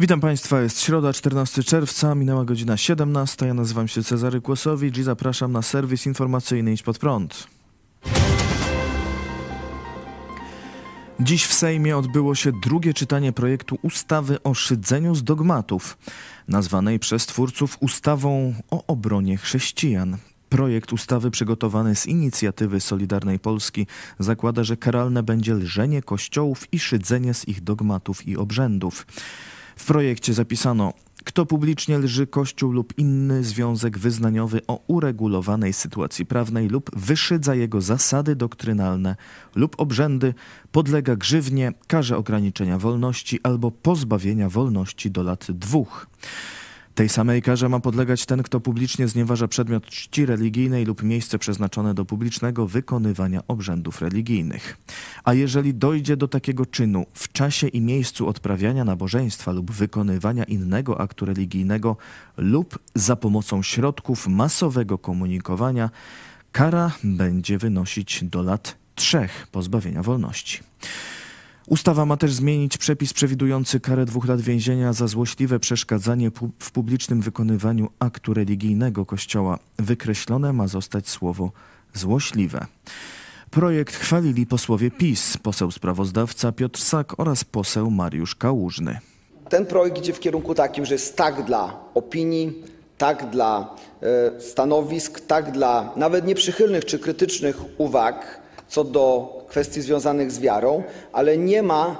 Witam Państwa, jest środa, 14 czerwca, minęła godzina 17. Ja nazywam się Cezary Kłosowicz i zapraszam na serwis informacyjny Idź Pod Prąd. Dziś w Sejmie odbyło się drugie czytanie projektu ustawy o szydzeniu z dogmatów, nazwanej przez twórców ustawą o obronie chrześcijan. Projekt ustawy przygotowany z inicjatywy Solidarnej Polski zakłada, że karalne będzie lżenie kościołów i szydzenie z ich dogmatów i obrzędów. W projekcie zapisano, kto publicznie lży Kościół lub inny związek wyznaniowy o uregulowanej sytuacji prawnej lub wyszydza jego zasady doktrynalne lub obrzędy, podlega grzywnie, karze ograniczenia wolności albo pozbawienia wolności do lat dwóch. Tej samej karze ma podlegać ten, kto publicznie znieważa przedmiot czci religijnej lub miejsce przeznaczone do publicznego wykonywania obrzędów religijnych. A jeżeli dojdzie do takiego czynu w czasie i miejscu odprawiania nabożeństwa lub wykonywania innego aktu religijnego lub za pomocą środków masowego komunikowania, kara będzie wynosić do lat trzech pozbawienia wolności. Ustawa ma też zmienić przepis przewidujący karę dwóch lat więzienia za złośliwe przeszkadzanie pu- w publicznym wykonywaniu aktu religijnego Kościoła. Wykreślone ma zostać słowo złośliwe. Projekt chwalili posłowie PiS, poseł sprawozdawca Piotr Sak oraz poseł Mariusz Kałużny. Ten projekt idzie w kierunku takim, że jest tak dla opinii, tak dla e, stanowisk, tak dla nawet nieprzychylnych czy krytycznych uwag co do kwestii związanych z wiarą, ale nie ma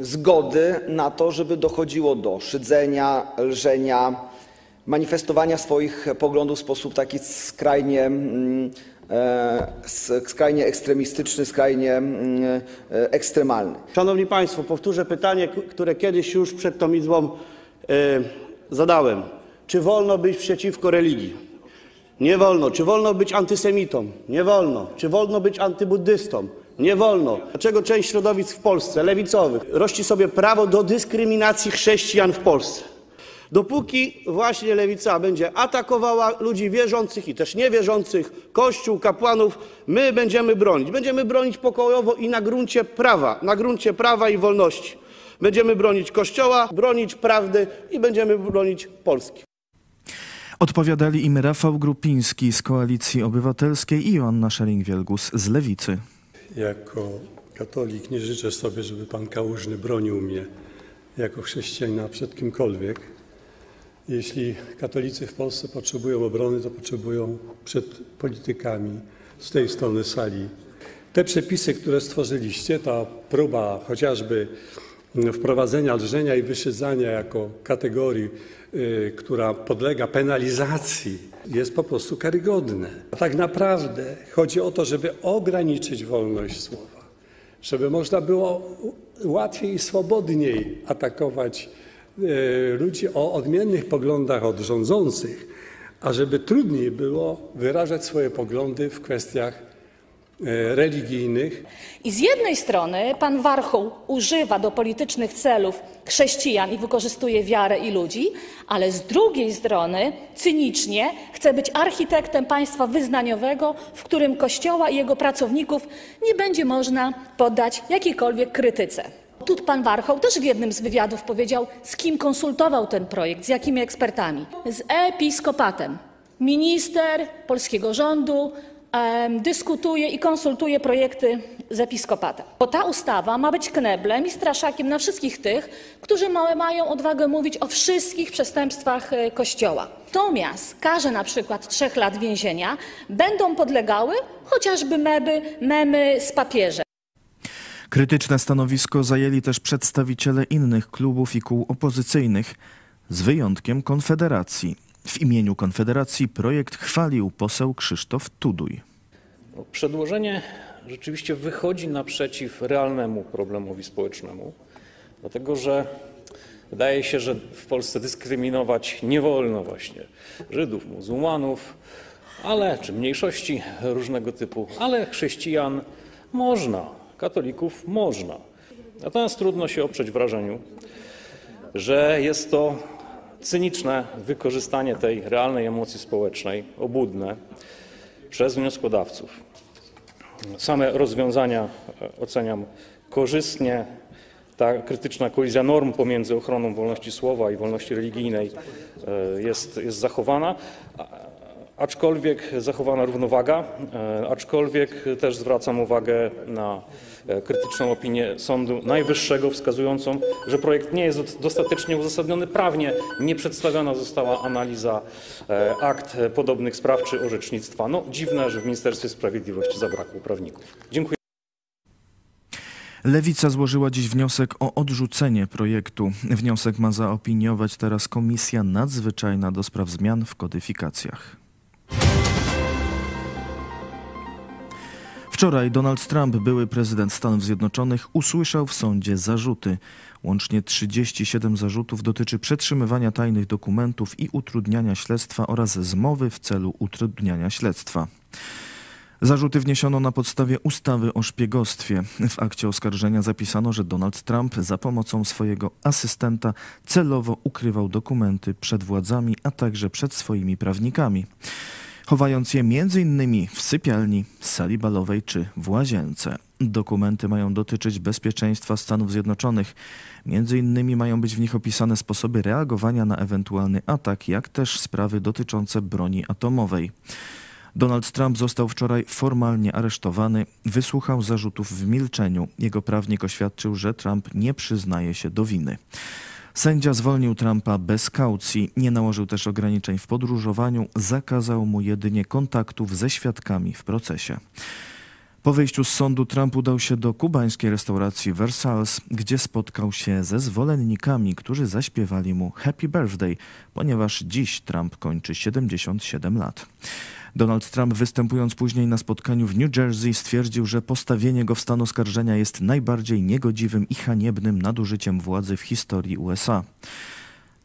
zgody na to, żeby dochodziło do szydzenia, lżenia, manifestowania swoich poglądów w sposób taki skrajnie, mm, e, skrajnie ekstremistyczny, skrajnie mm, e, ekstremalny. Szanowni Państwo, powtórzę pytanie, które kiedyś już przed tą Izbą e, zadałem. Czy wolno być przeciwko religii? Nie wolno. Czy wolno być antysemitą? Nie wolno. Czy wolno być antybuddystą? Nie wolno. Dlaczego część środowisk w Polsce, lewicowych, rości sobie prawo do dyskryminacji chrześcijan w Polsce? Dopóki właśnie lewica będzie atakowała ludzi wierzących i też niewierzących, kościół, kapłanów, my będziemy bronić. Będziemy bronić pokojowo i na gruncie prawa, na gruncie prawa i wolności. Będziemy bronić Kościoła, bronić prawdy i będziemy bronić Polski. Odpowiadali im Rafał Grupiński z Koalicji Obywatelskiej i Joanna Szering-Wielgus z Lewicy. Jako katolik nie życzę sobie, żeby pan Kałużny bronił mnie jako chrześcijanina przed kimkolwiek. Jeśli katolicy w Polsce potrzebują obrony, to potrzebują przed politykami z tej strony sali. Te przepisy, które stworzyliście, ta próba chociażby wprowadzenia lżenia i wyszydzania jako kategorii, która podlega penalizacji, jest po prostu karygodne. Tak naprawdę chodzi o to, żeby ograniczyć wolność słowa, żeby można było łatwiej i swobodniej atakować y, ludzi o odmiennych poglądach od rządzących, a żeby trudniej było wyrażać swoje poglądy w kwestiach y, religijnych, I z jednej strony pan Warchoł używa do politycznych celów chrześcijan i wykorzystuje wiarę i ludzi, ale z drugiej strony cynicznie chce być architektem państwa wyznaniowego, w którym Kościoła i jego pracowników nie będzie można poddać jakiejkolwiek krytyce. Tu pan Warchoł też w jednym z wywiadów powiedział, z kim konsultował ten projekt, z jakimi ekspertami. Z episkopatem. Minister polskiego rządu dyskutuje i konsultuje projekty z episkopatem. Bo ta ustawa ma być kneblem i straszakiem na wszystkich tych, którzy ma, mają odwagę mówić o wszystkich przestępstwach e, Kościoła. Natomiast karze na przykład trzech lat więzienia będą podlegały chociażby memy, memy z papieżem. Krytyczne stanowisko zajęli też przedstawiciele innych klubów i kół opozycyjnych, z wyjątkiem Konfederacji. W imieniu Konfederacji projekt chwalił poseł Krzysztof Tuduj. No, Przedłożenie rzeczywiście wychodzi naprzeciw realnemu problemowi społecznemu, dlatego że wydaje się, że w Polsce dyskryminować nie wolno właśnie Żydów, muzułmanów, ale czy mniejszości różnego typu, ale chrześcijan można, katolików można. Natomiast trudno się oprzeć wrażeniu, że jest to cyniczne wykorzystanie tej realnej emocji społecznej, obłudne, przez wnioskodawców. Same rozwiązania e, oceniam korzystnie, ta krytyczna kolizja norm pomiędzy ochroną wolności słowa i wolności religijnej e, jest, jest zachowana, aczkolwiek zachowana równowaga, e, aczkolwiek też zwracam uwagę na e, krytyczną opinię Sądu Najwyższego wskazującą, że projekt nie jest dostatecznie uzasadniony prawnie, nie przedstawiona została analiza akt podobnych spraw czy orzecznictwa. No dziwne, że w Ministerstwie Sprawiedliwości zabrakło prawników. Dziękuję. Lewica złożyła dziś wniosek o odrzucenie projektu. Wniosek ma zaopiniować teraz Komisja Nadzwyczajna do spraw zmian w kodyfikacjach. Wczoraj Donald Trump, były prezydent Stanów Zjednoczonych, usłyszał w sądzie zarzuty. Łącznie 37 zarzutów dotyczy przetrzymywania tajnych dokumentów i utrudniania śledztwa oraz zmowy w celu utrudniania śledztwa. Zarzuty wniesiono na podstawie ustawy o szpiegostwie. W akcie oskarżenia zapisano, że Donald Trump za pomocą swojego asystenta celowo ukrywał dokumenty przed władzami, a także przed swoimi prawnikami. Chowając je m.in. w sypialni, sali balowej czy w łazience. Dokumenty mają dotyczyć bezpieczeństwa Stanów Zjednoczonych. Między innymi mają być w nich opisane sposoby reagowania na ewentualny atak, jak też sprawy dotyczące broni atomowej. Donald Trump został wczoraj formalnie aresztowany, wysłuchał zarzutów w milczeniu. Jego prawnik oświadczył, że Trump nie przyznaje się do winy. Sędzia zwolnił Trumpa bez kaucji, nie nałożył też ograniczeń w podróżowaniu, zakazał mu jedynie kontaktów ze świadkami w procesie. Po wyjściu z sądu Trump udał się do kubańskiej restauracji Versailles, gdzie spotkał się ze zwolennikami, którzy zaśpiewali mu Happy Birthday, ponieważ dziś Trump kończy 77 lat. Donald Trump występując później na spotkaniu w New Jersey stwierdził, że postawienie go w stan oskarżenia jest najbardziej niegodziwym i haniebnym nadużyciem władzy w historii USA.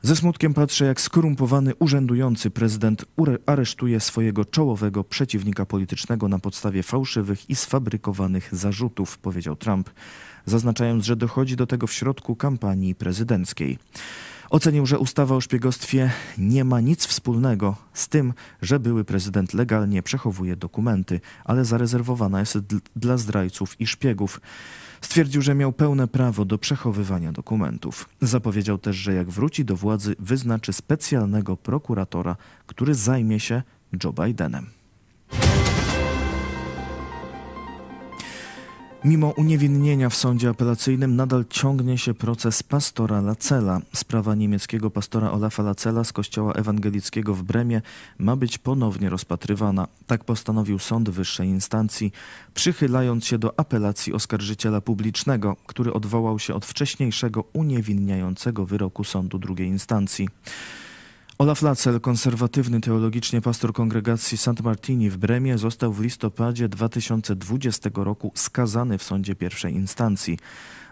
Ze smutkiem patrzę, jak skorumpowany urzędujący prezydent aresztuje swojego czołowego przeciwnika politycznego na podstawie fałszywych i sfabrykowanych zarzutów, powiedział Trump, zaznaczając, że dochodzi do tego w środku kampanii prezydenckiej. Ocenił, że ustawa o szpiegostwie nie ma nic wspólnego z tym, że były prezydent legalnie przechowuje dokumenty, ale zarezerwowana jest dla zdrajców i szpiegów. Stwierdził, że miał pełne prawo do przechowywania dokumentów. Zapowiedział też, że jak wróci do władzy, wyznaczy specjalnego prokuratora, który zajmie się Joe Bidenem. Mimo uniewinnienia w sądzie apelacyjnym nadal ciągnie się proces pastora Lacela. Sprawa niemieckiego pastora Olafa Lacela z kościoła ewangelickiego w Bremie ma być ponownie rozpatrywana. Tak postanowił sąd wyższej instancji, przychylając się do apelacji oskarżyciela publicznego, który odwołał się od wcześniejszego uniewinniającego wyroku sądu drugiej instancji. Olaf Lacel, konserwatywny teologicznie pastor kongregacji St. Martini w Bremie, został w listopadzie 2020 roku skazany w sądzie pierwszej instancji.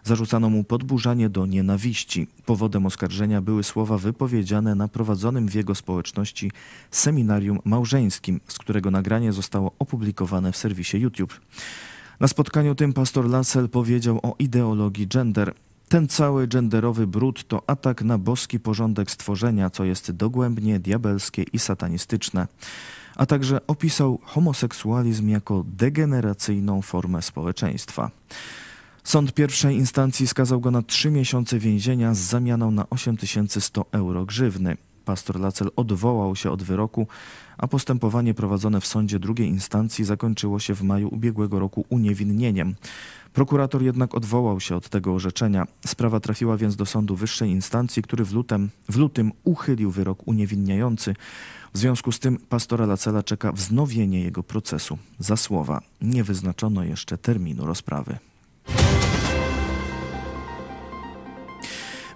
Zarzucano mu podburzanie do nienawiści. Powodem oskarżenia były słowa wypowiedziane na prowadzonym w jego społeczności seminarium małżeńskim, z którego nagranie zostało opublikowane w serwisie YouTube. Na spotkaniu tym pastor Lancel powiedział o ideologii gender. Ten cały genderowy brud to atak na boski porządek stworzenia, co jest dogłębnie diabelskie i satanistyczne. A także opisał homoseksualizm jako degeneracyjną formę społeczeństwa. Sąd pierwszej instancji skazał go na trzy miesiące więzienia z zamianą na 8100 euro grzywny. Pastor Lacel odwołał się od wyroku, a postępowanie prowadzone w sądzie drugiej instancji zakończyło się w maju ubiegłego roku uniewinnieniem. Prokurator jednak odwołał się od tego orzeczenia. Sprawa trafiła więc do sądu wyższej instancji, który w, lutem, w lutym uchylił wyrok uniewinniający. W związku z tym pastora Lacela czeka wznowienie jego procesu. Za słowa nie wyznaczono jeszcze terminu rozprawy.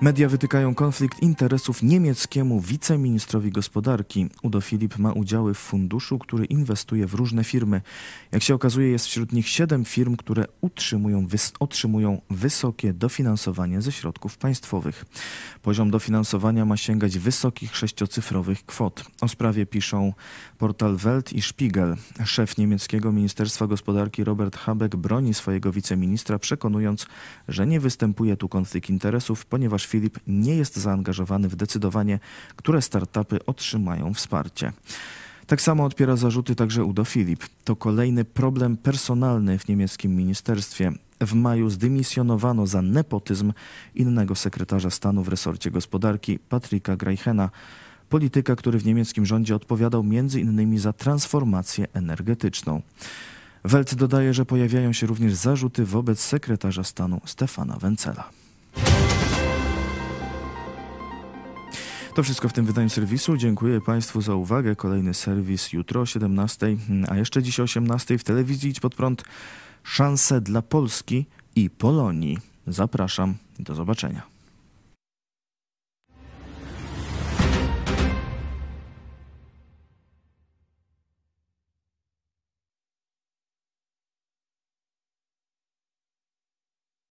Media wytykają konflikt interesów niemieckiemu wiceministrowi gospodarki. Udo Filip ma udziały w funduszu, który inwestuje w różne firmy. Jak się okazuje, jest wśród nich siedem firm, które utrzymują, wys otrzymują wysokie dofinansowanie ze środków państwowych. Poziom dofinansowania ma sięgać wysokich sześciocyfrowych kwot. O sprawie piszą portal Welt i Spiegel. Szef niemieckiego Ministerstwa Gospodarki Robert Habeck broni swojego wiceministra, przekonując, że nie występuje tu konflikt interesów, ponieważ Filip nie jest zaangażowany w decydowanie, które startupy otrzymają wsparcie. Tak samo odpiera zarzuty także Udo Filip. To kolejny problem personalny w niemieckim ministerstwie. W maju zdymisjonowano za nepotyzm innego sekretarza stanu w resorcie gospodarki, Patryka Greichena, polityka, który w niemieckim rządzie odpowiadał m.in. za transformację energetyczną. Welc dodaje, że pojawiają się również zarzuty wobec sekretarza stanu Stefana Wencela. To wszystko w tym wydaniu serwisu. Dziękuję Państwu za uwagę. Kolejny serwis jutro o 17, a jeszcze dziś o 18 w telewizji Idź Pod Prąd. Szanse dla Polski i Polonii. Zapraszam. Do zobaczenia.